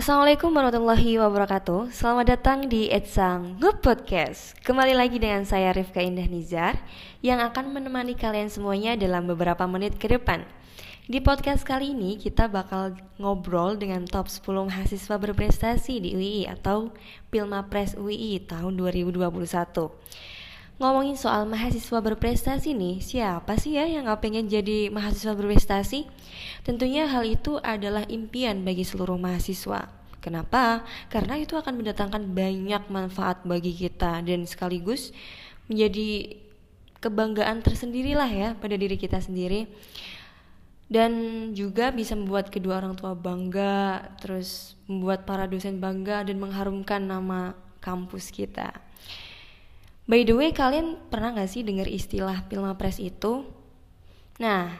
Assalamualaikum warahmatullahi wabarakatuh Selamat datang di Etsang Good Podcast Kembali lagi dengan saya Rifka Indah Nizar Yang akan menemani kalian semuanya dalam beberapa menit ke depan Di podcast kali ini kita bakal ngobrol dengan top 10 mahasiswa berprestasi di UII Atau Pilma Press UII tahun 2021 Ngomongin soal mahasiswa berprestasi nih, siapa sih ya yang gak pengen jadi mahasiswa berprestasi? Tentunya hal itu adalah impian bagi seluruh mahasiswa. Kenapa? Karena itu akan mendatangkan banyak manfaat bagi kita dan sekaligus menjadi kebanggaan tersendiri lah ya pada diri kita sendiri dan juga bisa membuat kedua orang tua bangga, terus membuat para dosen bangga dan mengharumkan nama kampus kita. By the way, kalian pernah gak sih dengar istilah Pilmapres itu? Nah,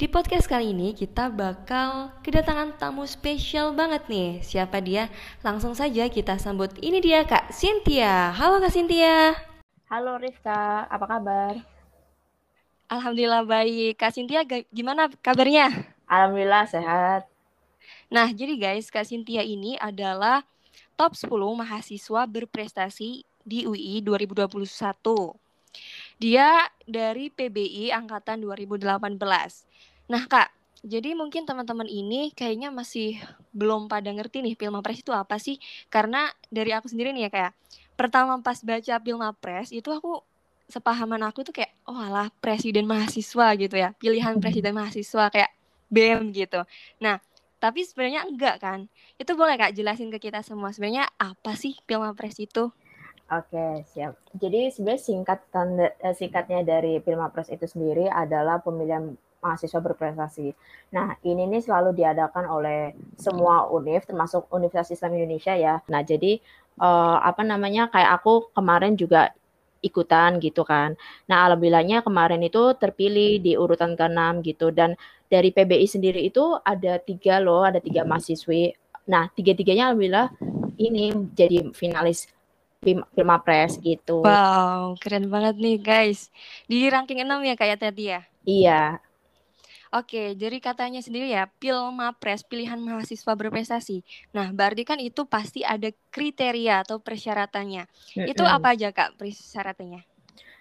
di podcast kali ini kita bakal kedatangan tamu spesial banget nih. Siapa dia? Langsung saja kita sambut. Ini dia Kak Cynthia. Halo Kak Cynthia. Halo Rifka, apa kabar? Alhamdulillah baik. Kak Cynthia gimana kabarnya? Alhamdulillah sehat. Nah, jadi guys, Kak Cynthia ini adalah top 10 mahasiswa berprestasi di UI 2021. Dia dari PBI angkatan 2018. Nah, Kak, jadi mungkin teman-teman ini kayaknya masih belum pada ngerti nih Pilmapres itu apa sih? Karena dari aku sendiri nih ya kayak pertama pas baca Pilmapres itu aku sepahaman aku tuh kayak oh alah presiden mahasiswa gitu ya. Pilihan presiden mahasiswa kayak BEM gitu. Nah, tapi sebenarnya enggak kan? Itu boleh Kak jelasin ke kita semua sebenarnya apa sih Pilmapres itu? Oke, siap. Jadi sebenarnya singkat eh, singkatnya dari Pilmapres itu sendiri adalah pemilihan mahasiswa berprestasi. Nah, ini nih selalu diadakan oleh semua univ, termasuk Universitas Islam Indonesia ya. Nah, jadi uh, apa namanya kayak aku kemarin juga ikutan gitu kan. Nah, alhamdulillahnya kemarin itu terpilih di urutan ke-6 gitu. Dan dari PBI sendiri itu ada tiga loh, ada tiga mahasiswi. Nah, tiga-tiganya alhamdulillah ini jadi finalis Pilmapres gitu. Wow, keren banget nih guys. Di ranking 6 ya kayak tadi ya? Iya. Oke, jadi katanya sendiri ya, Pilmapres, pilihan mahasiswa berprestasi. Nah, berarti kan itu pasti ada kriteria atau persyaratannya. Mm -hmm. Itu apa aja Kak persyaratannya?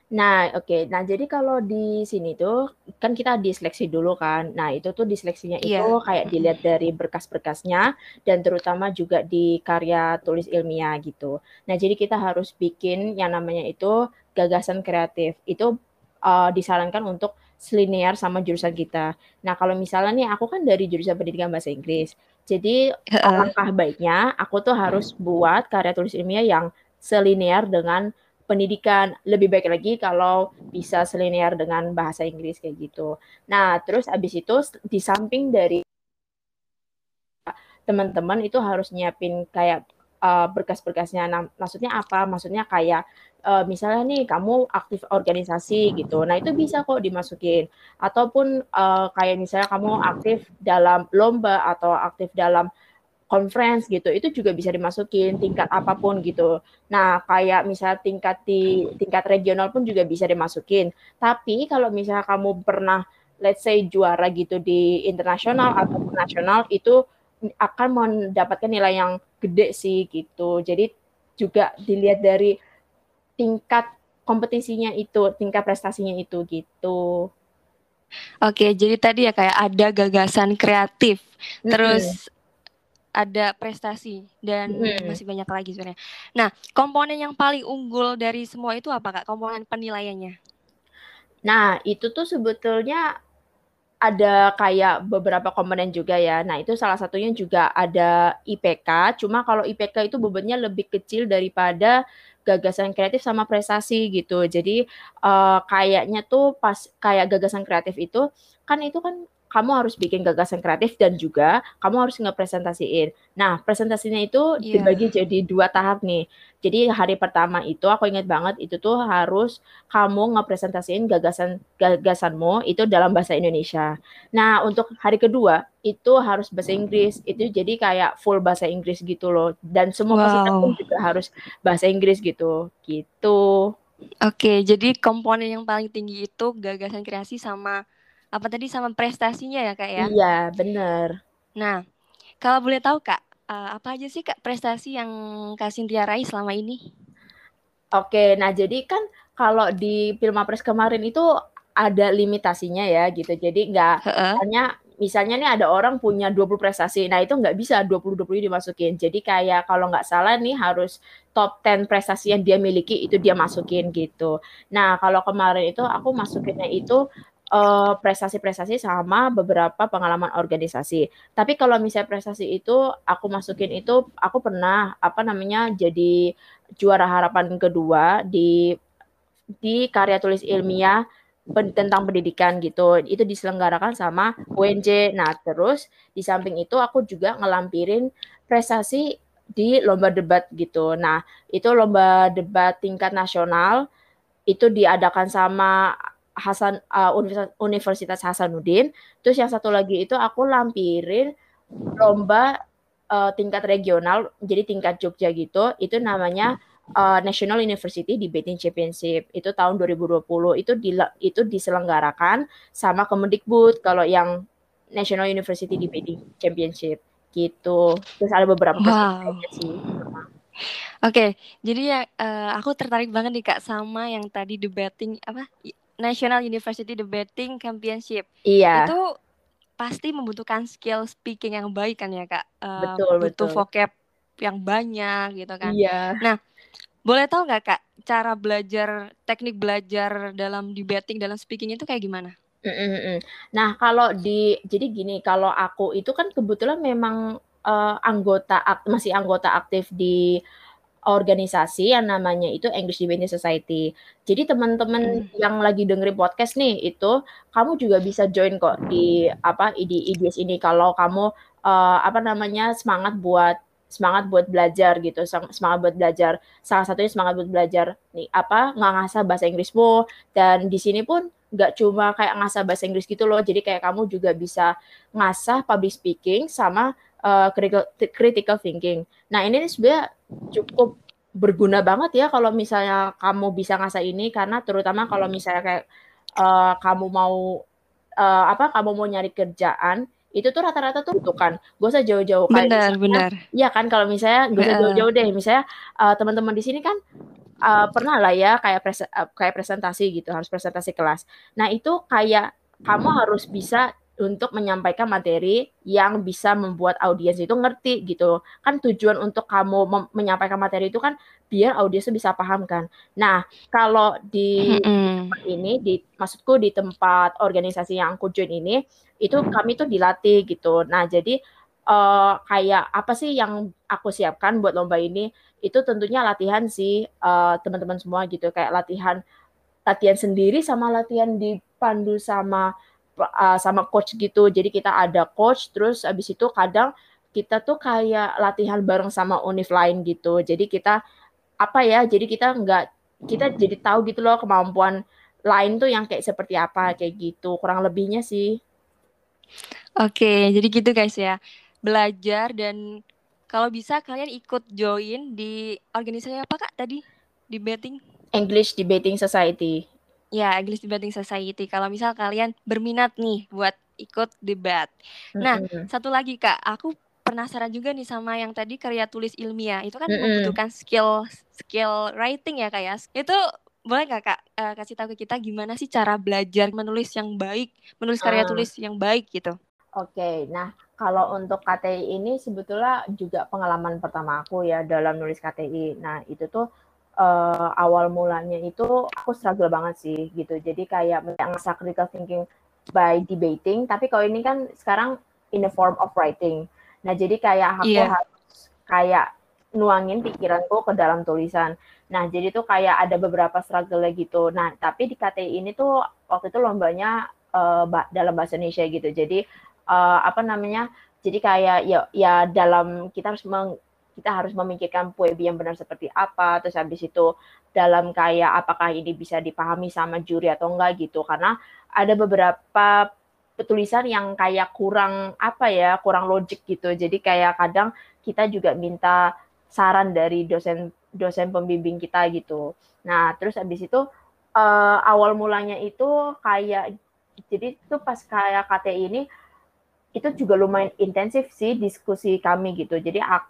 Nah, oke. Okay. Nah, jadi kalau di sini tuh kan kita diseleksi dulu kan. Nah, itu tuh diseleksinya yeah. itu kayak dilihat dari berkas-berkasnya dan terutama juga di karya tulis ilmiah gitu. Nah, jadi kita harus bikin yang namanya itu gagasan kreatif. Itu uh, disarankan untuk selinear sama jurusan kita. Nah, kalau misalnya nih aku kan dari jurusan pendidikan bahasa Inggris. Jadi alangkah baiknya aku tuh harus buat karya tulis ilmiah yang selinear dengan pendidikan lebih baik lagi kalau bisa selinear dengan bahasa Inggris kayak gitu. Nah, terus abis itu di samping dari teman-teman itu harus nyiapin kayak uh, berkas-berkasnya. Nah, maksudnya apa? Maksudnya kayak uh, misalnya nih kamu aktif organisasi gitu. Nah, itu bisa kok dimasukin. Ataupun uh, kayak misalnya kamu aktif dalam lomba atau aktif dalam conference gitu itu juga bisa dimasukin tingkat apa pun gitu. Nah, kayak misalnya tingkat di tingkat regional pun juga bisa dimasukin. Tapi kalau misalnya kamu pernah let's say juara gitu di internasional atau nasional itu akan mendapatkan nilai yang gede sih gitu. Jadi juga dilihat dari tingkat kompetisinya itu, tingkat prestasinya itu gitu. Oke, jadi tadi ya kayak ada gagasan kreatif, terus ada prestasi dan hmm. masih banyak lagi sebenarnya. Nah, komponen yang paling unggul dari semua itu apa Kak? Komponen penilaiannya? Nah, itu tuh sebetulnya ada kayak beberapa komponen juga ya. Nah, itu salah satunya juga ada IPK. Cuma kalau IPK itu bebannya lebih kecil daripada gagasan kreatif sama prestasi gitu. Jadi uh, kayaknya tuh pas kayak gagasan kreatif itu kan itu kan kamu harus bikin gagasan kreatif dan juga kamu harus ngepresentasiin. Nah, presentasinya itu yeah. dibagi jadi dua tahap nih. Jadi hari pertama itu aku ingat banget itu tuh harus kamu ngepresentasiin gagasan gagasanmu itu dalam bahasa Indonesia. Nah, untuk hari kedua itu harus bahasa Inggris. Itu jadi kayak full bahasa Inggris gitu loh. Dan semua wow. peserta pun juga harus bahasa Inggris gitu. Gitu. Oke, jadi komponen yang paling tinggi itu gagasan kreasi sama apa tadi sama prestasinya ya kak ya? Iya benar. Nah kalau boleh tahu kak uh, apa aja sih Kak prestasi yang Kak Cynthia raih selama ini? Oke, nah jadi kan kalau di Pilmapres kemarin itu ada limitasinya ya gitu. Jadi nggak hanya misalnya nih ada orang punya 20 prestasi, nah itu nggak bisa 20-20 dimasukin. Jadi kayak kalau nggak salah nih harus top 10 prestasi yang dia miliki itu dia masukin gitu. Nah kalau kemarin itu aku masukinnya itu uh, prestasi-prestasi sama beberapa pengalaman organisasi. Tapi kalau misalnya prestasi itu aku masukin itu aku pernah apa namanya jadi juara harapan kedua di di karya tulis ilmiah tentang pendidikan gitu. Itu diselenggarakan sama UNJ. Nah, terus di samping itu aku juga ngelampirin prestasi di lomba debat gitu. Nah, itu lomba debat tingkat nasional itu diadakan sama Hasan uh, Universitas Hasanuddin. Terus yang satu lagi itu aku lampirin lomba uh, tingkat regional, jadi tingkat Jogja gitu. Itu namanya uh, National University Debating Championship itu tahun 2020 itu di, itu diselenggarakan sama Kemendikbud kalau yang National University Debating Championship gitu. Terus ada beberapa wow. sih. Oke, okay, jadi ya uh, aku tertarik banget nih kak sama yang tadi debating apa National University Debating Championship. Iya. Itu pasti membutuhkan skill speaking yang baik kan ya kak. Uh, betul butuh betul. vocab yang banyak gitu kan. Iya. Nah boleh tahu nggak kak cara belajar teknik belajar dalam debating dalam speaking itu kayak gimana? Nah kalau di jadi gini kalau aku itu kan kebetulan memang uh, anggota masih anggota aktif di organisasi yang namanya itu English Debating Society. Jadi teman-teman hmm. yang lagi dengerin podcast nih itu kamu juga bisa join kok di apa di IDS ini kalau kamu uh, apa namanya semangat buat semangat buat belajar gitu, semangat buat belajar. Salah satunya semangat buat belajar nih apa nggak ngasah bahasa Inggrismu dan di sini pun nggak cuma kayak ngasah bahasa Inggris gitu loh. Jadi kayak kamu juga bisa ngasah public speaking sama uh, critical, critical thinking. Nah ini sebenarnya cukup berguna banget ya kalau misalnya kamu bisa ngasah ini karena terutama kalau misalnya kayak uh, kamu mau uh, apa kamu mau nyari kerjaan itu tuh rata-rata tuh butuhkan. Gak usah jauh-jauh. Kayak benar misalnya, benar. Iya kan kalau misalnya gak usah jauh-jauh deh. Misalnya uh, teman-teman di sini kan uh, pernah lah ya kayak pres uh, kayak presentasi gitu harus presentasi kelas. Nah itu kayak kamu harus bisa untuk menyampaikan materi yang bisa membuat audiens itu ngerti gitu. Kan tujuan untuk kamu menyampaikan materi itu kan biar audiens bisa paham kan. Nah, kalau di tempat ini di maksudku di tempat organisasi yang aku join ini itu kami tuh dilatih gitu. Nah, jadi uh, kayak apa sih yang aku siapkan buat lomba ini? Itu tentunya latihan sih uh, teman-teman semua gitu kayak latihan latihan sendiri sama latihan dipandu sama uh, sama coach gitu. Jadi kita ada coach terus abis itu kadang kita tuh kayak latihan bareng sama univ lain gitu. Jadi kita apa ya? Jadi kita nggak kita jadi tahu gitu loh kemampuan lain tuh yang kayak seperti apa kayak gitu. Kurang lebihnya sih. Oke, jadi gitu guys ya. Belajar dan kalau bisa kalian ikut join di organisasi apa Kak tadi? Debating English Debating Society. Ya, English Debating Society. Kalau misal kalian berminat nih buat ikut debat. Nah, mm-hmm. satu lagi Kak, aku penasaran juga nih sama yang tadi karya tulis ilmiah. Itu kan mm-hmm. membutuhkan skill skill writing ya Kak ya. Itu boleh nggak Kak uh, kasih tahu ke kita gimana sih cara belajar menulis yang baik, menulis karya uh. tulis yang baik gitu? Oke, okay. nah kalau untuk KTI ini sebetulnya juga pengalaman pertama aku ya dalam nulis KTI. Nah itu tuh uh, awal mulanya itu aku struggle banget sih gitu. Jadi kayak ngerasa critical thinking by debating, tapi kalau ini kan sekarang in the form of writing. Nah, jadi kayak aku yeah. harus kayak nuangin pikiranku ke dalam tulisan. Nah, jadi tuh kayak ada beberapa struggle gitu. Nah, tapi di KTI ini tuh waktu itu lombanya uh, dalam bahasa Indonesia gitu. Jadi uh, apa namanya? Jadi kayak ya ya dalam kita harus meng, kita harus memikirkan puebi yang benar seperti apa, terus habis itu dalam kayak apakah ini bisa dipahami sama juri atau enggak gitu. Karena ada beberapa petulisan yang kayak kurang apa ya, kurang logik gitu. Jadi kayak kadang kita juga minta saran dari dosen dosen pembimbing kita gitu. Nah, terus habis itu uh, awal mulanya itu kayak jadi itu pas kayak KTI ini itu juga lumayan intensif sih diskusi kami gitu. Jadi aku,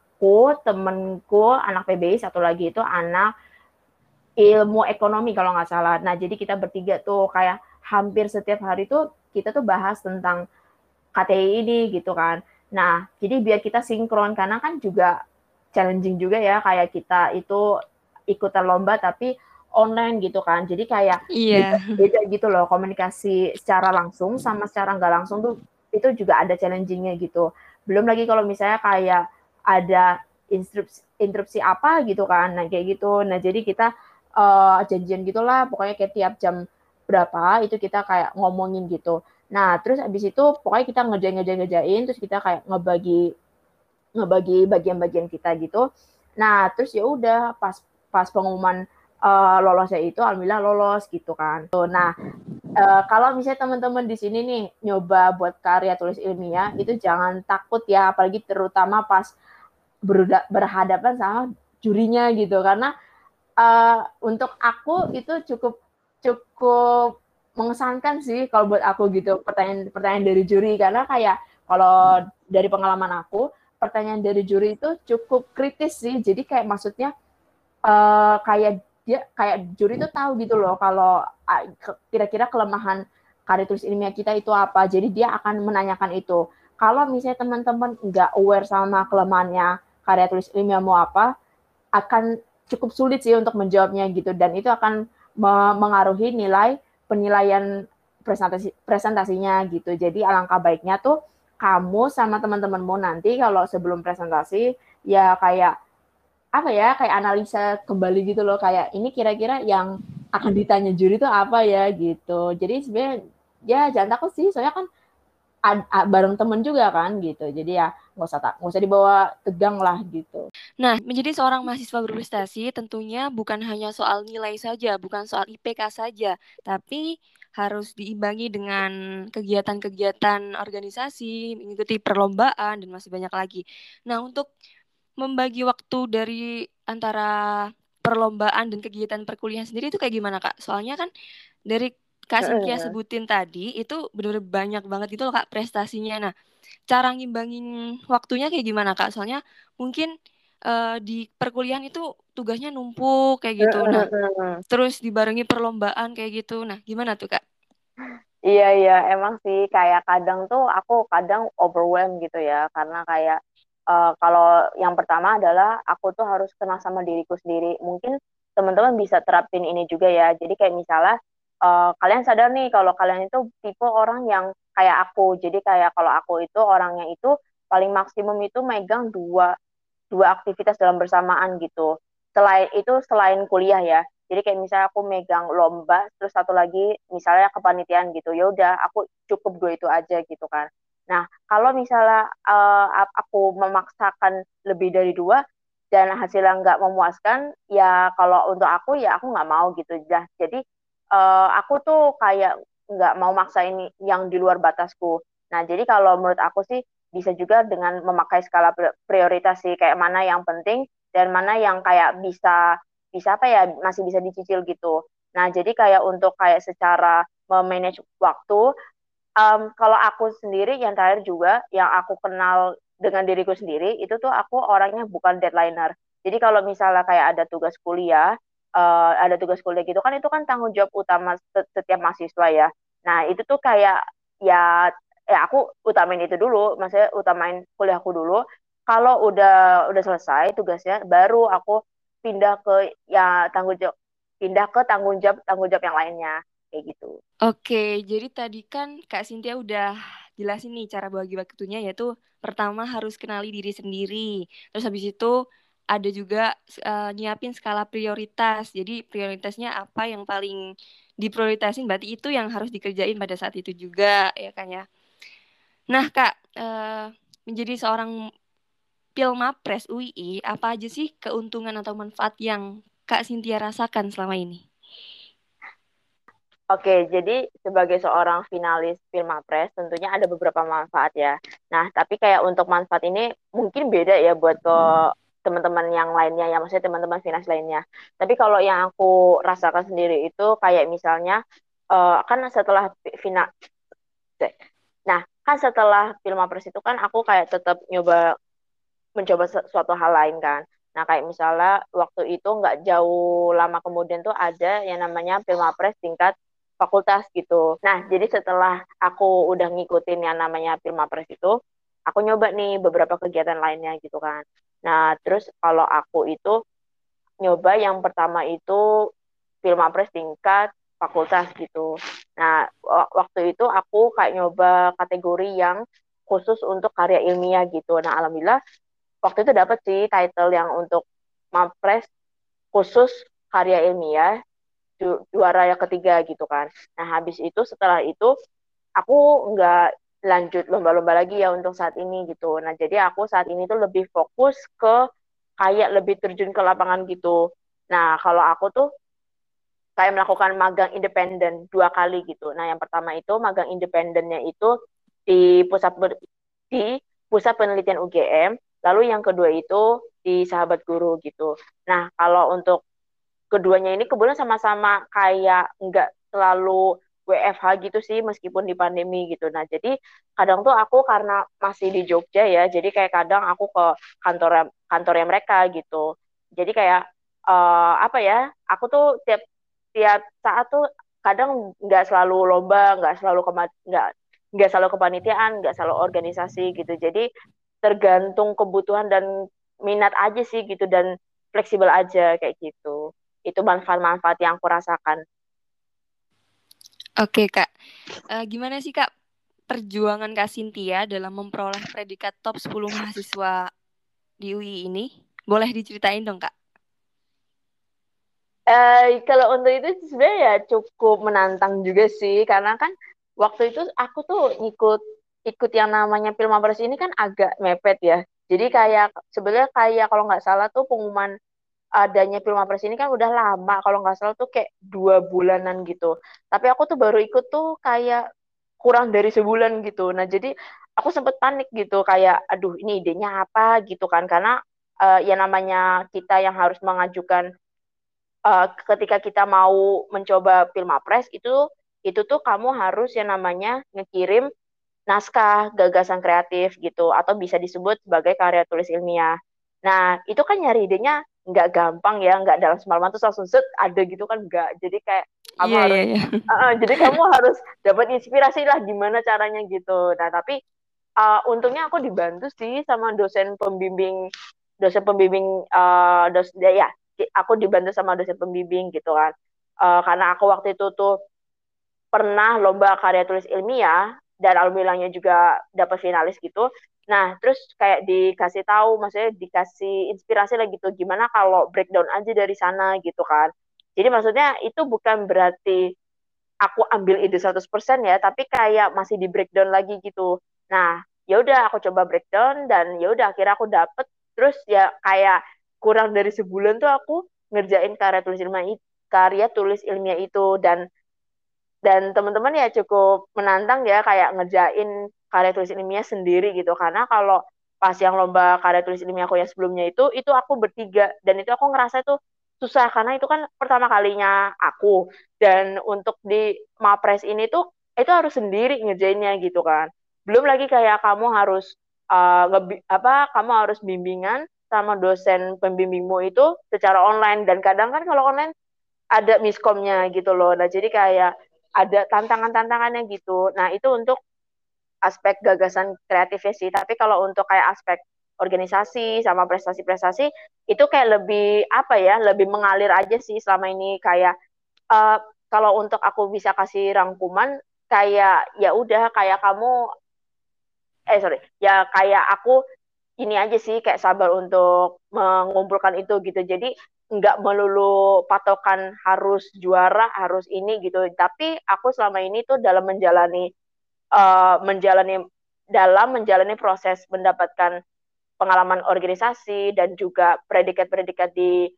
temenku, anak PBI, satu lagi itu anak ilmu ekonomi kalau nggak salah. Nah, jadi kita bertiga tuh kayak hampir setiap hari tuh kita tuh bahas tentang KTI ini gitu kan. Nah, jadi biar kita sinkron karena kan juga challenging juga ya kayak kita itu ikutan lomba tapi online gitu kan. Jadi kayak iya. beda, beda gitu loh komunikasi secara langsung sama secara nggak langsung tuh itu juga ada challengingnya gitu. Belum lagi kalau misalnya kayak ada instruksi interupsi apa gitu kan, nah kayak gitu. Nah jadi kita uh, janjian gitulah, pokoknya kayak tiap jam berapa itu kita kayak ngomongin gitu. Nah terus abis itu pokoknya kita ngerjain ngerjain ngerjain, terus kita kayak ngebagi ngebagi bagian-bagian kita gitu. Nah terus ya udah pas pas pengumuman uh, lolosnya itu alhamdulillah lolos gitu kan. Nah, uh, kalau misalnya teman-teman di sini nih nyoba buat karya tulis ilmiah itu jangan takut ya apalagi terutama pas berhadapan sama jurinya gitu. Karena uh, untuk aku itu cukup cukup mengesankan sih kalau buat aku gitu pertanyaan-pertanyaan dari juri. Karena kayak kalau dari pengalaman aku pertanyaan dari juri itu cukup kritis sih. Jadi kayak maksudnya uh, kayak dia kayak juri itu tahu gitu loh kalau kira-kira kelemahan karya tulis ilmiah kita itu apa. Jadi dia akan menanyakan itu. Kalau misalnya teman-teman nggak aware sama kelemahannya karya tulis ilmiah mau apa, akan cukup sulit sih untuk menjawabnya gitu. Dan itu akan mengaruhi nilai penilaian presentasi presentasinya gitu. Jadi alangkah baiknya tuh kamu sama teman-temanmu nanti kalau sebelum presentasi ya kayak apa ya kayak analisa kembali gitu loh kayak ini kira-kira yang akan ditanya juri itu apa ya gitu. Jadi sebenarnya ya jangan takut sih soalnya kan ad, ad, bareng temen juga kan gitu. Jadi ya nggak usah tak nggak usah dibawa tegang lah gitu. Nah menjadi seorang mahasiswa berprestasi tentunya bukan hanya soal nilai saja bukan soal IPK saja tapi harus diimbangi dengan kegiatan-kegiatan organisasi mengikuti perlombaan dan masih banyak lagi. Nah untuk membagi waktu dari antara perlombaan dan kegiatan perkuliahan sendiri itu kayak gimana kak? Soalnya kan dari Kak Cynthia sebutin tadi itu benar-benar banyak banget gitu loh kak prestasinya. Nah, cara ngimbangin waktunya kayak gimana kak? Soalnya mungkin uh, di perkuliahan itu tugasnya numpuk kayak gitu. Nah, terus dibarengi perlombaan kayak gitu. Nah, gimana tuh kak? Iya iya emang sih kayak kadang tuh aku kadang overwhelmed gitu ya karena kayak uh, kalau yang pertama adalah aku tuh harus kenal sama diriku sendiri. Mungkin teman-teman bisa terapin ini juga ya. Jadi kayak misalnya uh, kalian sadar nih kalau kalian itu tipe orang yang kayak aku. Jadi kayak kalau aku itu orangnya itu paling maksimum itu megang dua dua aktivitas dalam bersamaan gitu. Selain itu selain kuliah ya. Jadi kayak misalnya aku megang lomba, terus satu lagi misalnya kepanitiaan gitu. Ya udah, aku cukup dua itu aja gitu kan. Nah, kalau misalnya uh, aku memaksakan lebih dari dua dan hasilnya nggak memuaskan, ya kalau untuk aku ya aku nggak mau gitu. ya. Jadi uh, aku tuh kayak nggak mau maksa ini yang di luar batasku. Nah, jadi kalau menurut aku sih bisa juga dengan memakai skala prioritas sih kayak mana yang penting dan mana yang kayak bisa bisa apa ya masih bisa dicicil gitu. Nah, jadi kayak untuk kayak secara memanage waktu um, kalau aku sendiri yang terakhir juga yang aku kenal dengan diriku sendiri itu tuh aku orangnya bukan deadlineer. Jadi kalau misalnya kayak ada tugas kuliah, uh, ada tugas kuliah gitu kan itu kan tanggung jawab utama setiap mahasiswa ya. Nah itu tuh kayak ya ya aku utamain itu dulu, maksudnya utamain kuliahku dulu. Kalau udah udah selesai tugasnya, baru aku pindah ke ya tanggung jawab pindah ke tanggung jawab tanggung jawab yang lainnya kayak gitu. Oke, jadi tadi kan Kak Sintia udah jelasin nih cara bagi waktunya yaitu pertama harus kenali diri sendiri. Terus habis itu ada juga uh, nyiapin skala prioritas. Jadi prioritasnya apa yang paling diprioritasin berarti itu yang harus dikerjain pada saat itu juga ya kan ya. Nah, Kak, uh, menjadi seorang Pilmapres UII, apa aja sih keuntungan atau manfaat yang Kak Sintia rasakan selama ini? Oke, jadi sebagai seorang finalis Filmapres tentunya ada beberapa manfaat ya. Nah, tapi kayak untuk manfaat ini mungkin beda ya buat ke teman-teman yang lainnya ya, maksudnya teman-teman finalis lainnya. Tapi kalau yang aku rasakan sendiri itu kayak misalnya uh, kan setelah final Nah, kan setelah Pilmapres itu kan aku kayak tetap nyoba mencoba suatu hal lain kan. Nah kayak misalnya waktu itu nggak jauh lama kemudian tuh ada yang namanya Pilmapres tingkat fakultas gitu. Nah jadi setelah aku udah ngikutin yang namanya Pilmapres itu, aku nyoba nih beberapa kegiatan lainnya gitu kan. Nah terus kalau aku itu nyoba yang pertama itu Pilmapres tingkat fakultas gitu. Nah, waktu itu aku kayak nyoba kategori yang khusus untuk karya ilmiah gitu. Nah, alhamdulillah waktu itu dapat sih title yang untuk Mapres khusus karya ilmiah ju juara yang ketiga gitu kan. Nah, habis itu setelah itu aku nggak lanjut lomba-lomba lagi ya untuk saat ini gitu. Nah, jadi aku saat ini tuh lebih fokus ke kayak lebih terjun ke lapangan gitu. Nah, kalau aku tuh kayak melakukan magang independen dua kali gitu. Nah, yang pertama itu magang independennya itu di pusat ber, di pusat penelitian UGM, lalu yang kedua itu di Sahabat Guru gitu. Nah, kalau untuk keduanya ini kebetulan sama-sama kayak nggak selalu WFH gitu sih meskipun di pandemi gitu. Nah, jadi kadang tuh aku karena masih di Jogja ya, jadi kayak kadang aku ke kantor kantornya mereka gitu. Jadi kayak uh, apa ya? Aku tuh tiap tiap saat tuh kadang nggak selalu lomba, nggak selalu nggak nggak selalu kepanitiaan, nggak selalu organisasi gitu. Jadi tergantung kebutuhan dan minat aja sih gitu dan fleksibel aja kayak gitu. Itu manfaat-manfaat yang aku rasakan. Oke kak, uh, gimana sih kak perjuangan kak Cynthia dalam memperoleh predikat top 10 mahasiswa di UI ini? Boleh diceritain dong kak? Uh, kalau untuk itu sebenarnya ya cukup menantang juga sih karena kan waktu itu aku tuh ikut ikut yang namanya Pilmapres ini kan agak mepet ya. Jadi kayak sebenarnya kayak kalau nggak salah tuh pengumuman adanya Pilmapres ini kan udah lama kalau nggak salah tuh kayak dua bulanan gitu. Tapi aku tuh baru ikut tuh kayak kurang dari sebulan gitu. Nah jadi aku sempet panik gitu kayak aduh ini idenya apa gitu kan karena uh, ya namanya kita yang harus mengajukan uh, ketika kita mau mencoba Pilmapres itu itu tuh kamu harus yang namanya ngekirim naskah gagasan kreatif gitu atau bisa disebut sebagai karya tulis ilmiah. Nah itu kan nyari idenya nggak gampang ya, nggak dalam semalaman tuh langsung set ada gitu kan nggak. Jadi kayak kamu yeah, harus, yeah, yeah. Uh, jadi kamu harus dapat inspirasi lah gimana caranya gitu. Nah tapi uh, untungnya aku dibantu sih sama dosen pembimbing dosen pembimbing uh, dos ya aku dibantu sama dosen pembimbing gitu kan uh, karena aku waktu itu tuh pernah lomba karya tulis ilmiah dan alhamdulillahnya juga dapat finalis gitu nah terus kayak dikasih tahu maksudnya dikasih inspirasi lagi gitu gimana kalau breakdown aja dari sana gitu kan. Jadi maksudnya itu bukan berarti aku ambil ide 100% ya tapi kayak masih di breakdown lagi gitu. Nah ya udah aku coba breakdown dan ya udah akhirnya aku dapet. Terus ya kayak kurang dari sebulan tuh aku ngerjain karya tulis ilmiah karya tulis ilmiah itu. Dan dan teman-teman ya cukup menantang ya kayak ngerjain karya tulis ilmiah sendiri gitu. Karena kalau pas yang lomba karya tulis ilmiah aku yang sebelumnya itu itu aku bertiga. Dan itu aku ngerasa itu susah karena itu kan pertama kalinya aku. Dan untuk di mapres ini tuh itu harus sendiri ngerjainnya gitu kan. Belum lagi kayak kamu harus uh, apa kamu harus bimbingan sama dosen pembimbingmu itu secara online. Dan kadang kan kalau online ada miskomnya gitu loh. Nah, jadi kayak ada tantangan-tantangannya gitu. Nah, itu untuk aspek gagasan kreatifnya sih. Tapi kalau untuk kayak aspek organisasi sama prestasi-prestasi itu kayak lebih apa ya, lebih mengalir aja sih selama ini kayak uh, kalau untuk aku bisa kasih rangkuman kayak ya udah kayak kamu eh sorry ya kayak aku ini aja sih kayak sabar untuk mengumpulkan itu gitu. Jadi nggak melulu patokan harus juara, harus ini gitu. Tapi aku selama ini tuh dalam menjalani uh, menjalani dalam menjalani proses mendapatkan pengalaman organisasi dan juga predikat-predikat di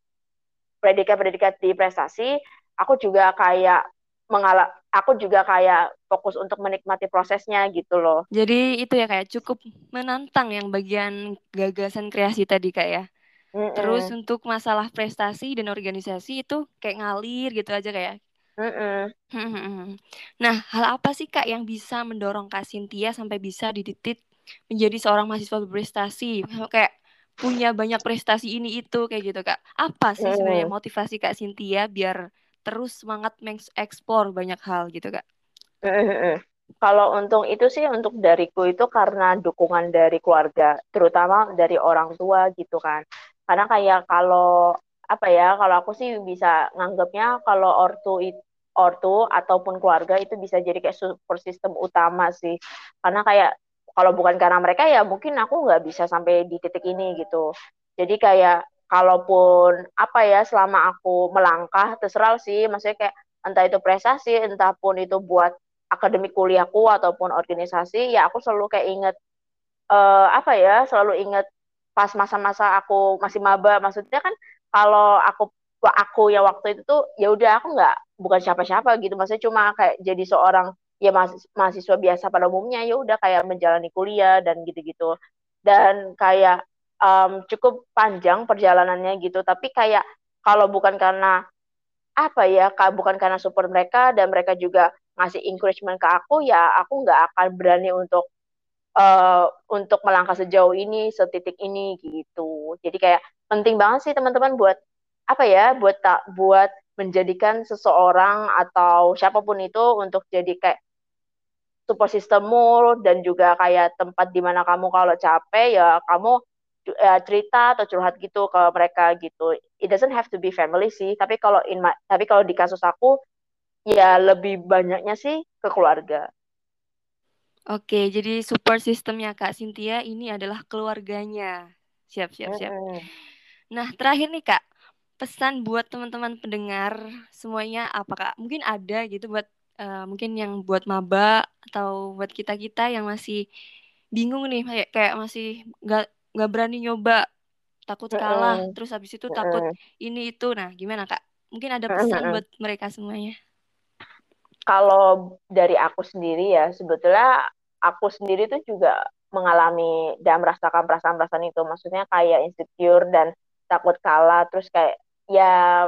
predikat-predikat di prestasi, aku juga kayak mengalami aku juga kayak fokus untuk menikmati prosesnya gitu loh. Jadi itu ya kayak cukup menantang yang bagian gagasan kreasi tadi kak ya. Mm -mm. Terus untuk masalah prestasi dan organisasi itu kayak ngalir gitu aja kayak. Nah, hal apa sih Kak yang bisa mendorong Kak Cynthia sampai bisa dititik menjadi seorang mahasiswa berprestasi? Kayak punya banyak prestasi ini itu kayak gitu Kak. Apa sih sebenarnya motivasi Kak Cynthia biar terus semangat mengeksplor banyak hal gitu Kak? Kalau untung itu sih untuk dariku itu karena dukungan dari keluarga, terutama dari orang tua gitu kan. Karena kayak kalau apa ya, kalau aku sih bisa nganggapnya kalau ortu itu ortu ataupun keluarga itu bisa jadi kayak support system utama sih. Karena kayak kalau bukan karena mereka ya mungkin aku nggak bisa sampai di titik ini gitu. Jadi kayak kalaupun apa ya selama aku melangkah terserah sih, maksudnya kayak entah itu prestasi, entah pun itu buat akademik kuliahku ataupun organisasi, ya aku selalu kayak inget uh, apa ya, selalu inget pas masa-masa aku masih maba, maksudnya kan kalau aku aku ya waktu itu tuh ya udah aku nggak bukan siapa-siapa gitu, maksudnya cuma kayak jadi seorang ya mahasiswa biasa pada umumnya. Ya udah kayak menjalani kuliah dan gitu-gitu. Dan kayak um, cukup panjang perjalanannya gitu. Tapi kayak kalau bukan karena apa ya bukan karena support mereka dan mereka juga ngasih encouragement ke aku ya aku nggak akan berani untuk uh, untuk melangkah sejauh ini setitik ini gitu jadi kayak penting banget sih teman-teman buat apa ya buat tak buat menjadikan seseorang atau siapa pun itu untuk jadi kayak support systemmu dan juga kayak tempat di mana kamu kalau capek ya kamu ya, cerita atau curhat gitu ke mereka gitu. It doesn't have to be family sih, tapi kalau in tapi kalau di kasus aku ya lebih banyaknya sih ke keluarga. Oke, jadi support sistemnya Kak Cynthia ini adalah keluarganya. Siap, siap, siap. Nah, terakhir nih Kak, pesan buat teman-teman pendengar semuanya apakah mungkin ada gitu buat uh, mungkin yang buat maba atau buat kita kita yang masih bingung nih kayak kayak masih nggak nggak berani nyoba takut kalah terus habis itu takut ini itu. Nah gimana kak? Mungkin ada pesan buat mereka semuanya kalau dari aku sendiri ya sebetulnya aku sendiri tuh juga mengalami dan merasakan perasaan-perasaan itu maksudnya kayak insecure dan takut kalah terus kayak ya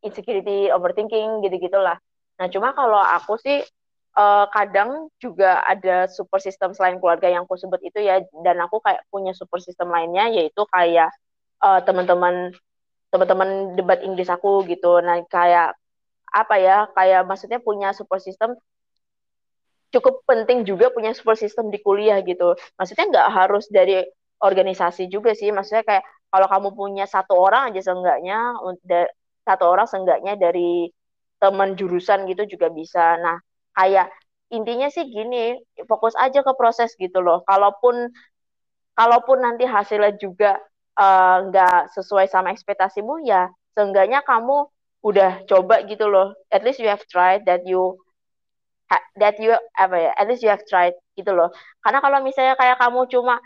insecurity overthinking gitu gitulah Nah, cuma kalau aku sih uh, kadang juga ada support system selain keluarga yang aku sebut itu ya, dan aku kayak punya support system lainnya yaitu kayak uh, teman-teman teman-teman debat Inggris aku gitu. Nah, kayak apa ya? Kayak maksudnya punya support system cukup penting juga punya support system di kuliah gitu. Maksudnya nggak harus dari organisasi juga sih. Maksudnya kayak kalau kamu punya satu orang aja seenggaknya satu orang seenggaknya dari teman jurusan gitu juga bisa. Nah, kayak intinya sih gini, fokus aja ke proses gitu loh. Kalaupun kalaupun nanti hasilnya juga eh, nggak uh, sesuai sama ekspektasimu ya, seenggaknya kamu udah coba gitu loh. At least you have tried that you that you apa ya, at least you have tried gitu loh. Karena kalau misalnya kayak kamu cuma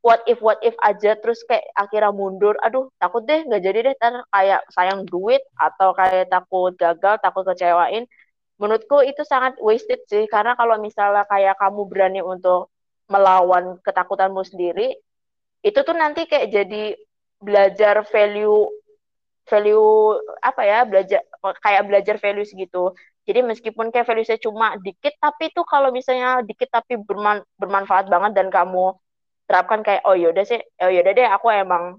what if what if aja terus kayak akhirnya mundur aduh takut deh nggak jadi deh ter kayak sayang duit atau kayak takut gagal takut kecewain menurutku itu sangat wasted sih karena kalau misalnya kayak kamu berani untuk melawan ketakutanmu sendiri itu tuh nanti kayak jadi belajar value value apa ya belajar kayak belajar value segitu jadi meskipun kayak value saya cuma dikit tapi itu kalau misalnya dikit tapi berman, bermanfaat banget dan kamu terapkan kayak oh yaudah sih oh yaudah deh aku emang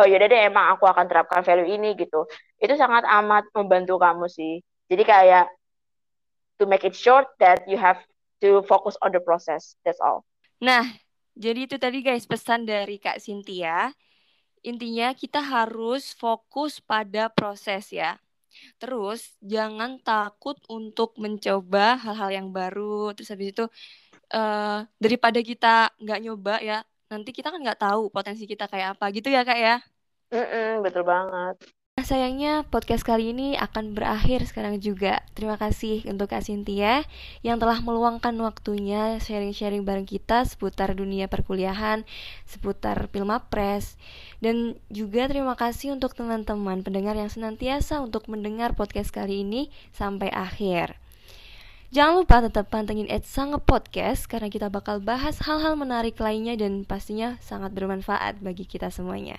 oh yaudah deh emang aku akan terapkan value ini gitu. Itu sangat amat membantu kamu sih. Jadi kayak to make it short that you have to focus on the process that's all. Nah jadi itu tadi guys pesan dari kak Cynthia intinya kita harus fokus pada proses ya. Terus jangan takut untuk mencoba hal-hal yang baru. Terus habis itu uh, daripada kita nggak nyoba ya nanti kita kan nggak tahu potensi kita kayak apa gitu ya kak ya? Mm-mm, betul banget Nah, sayangnya podcast kali ini akan berakhir sekarang juga. Terima kasih untuk Kak Cynthia yang telah meluangkan waktunya sharing-sharing bareng kita seputar dunia perkuliahan, seputar Pilmapres. Dan juga terima kasih untuk teman-teman pendengar yang senantiasa untuk mendengar podcast kali ini sampai akhir. Jangan lupa tetap pantengin Sang Podcast karena kita bakal bahas hal-hal menarik lainnya dan pastinya sangat bermanfaat bagi kita semuanya.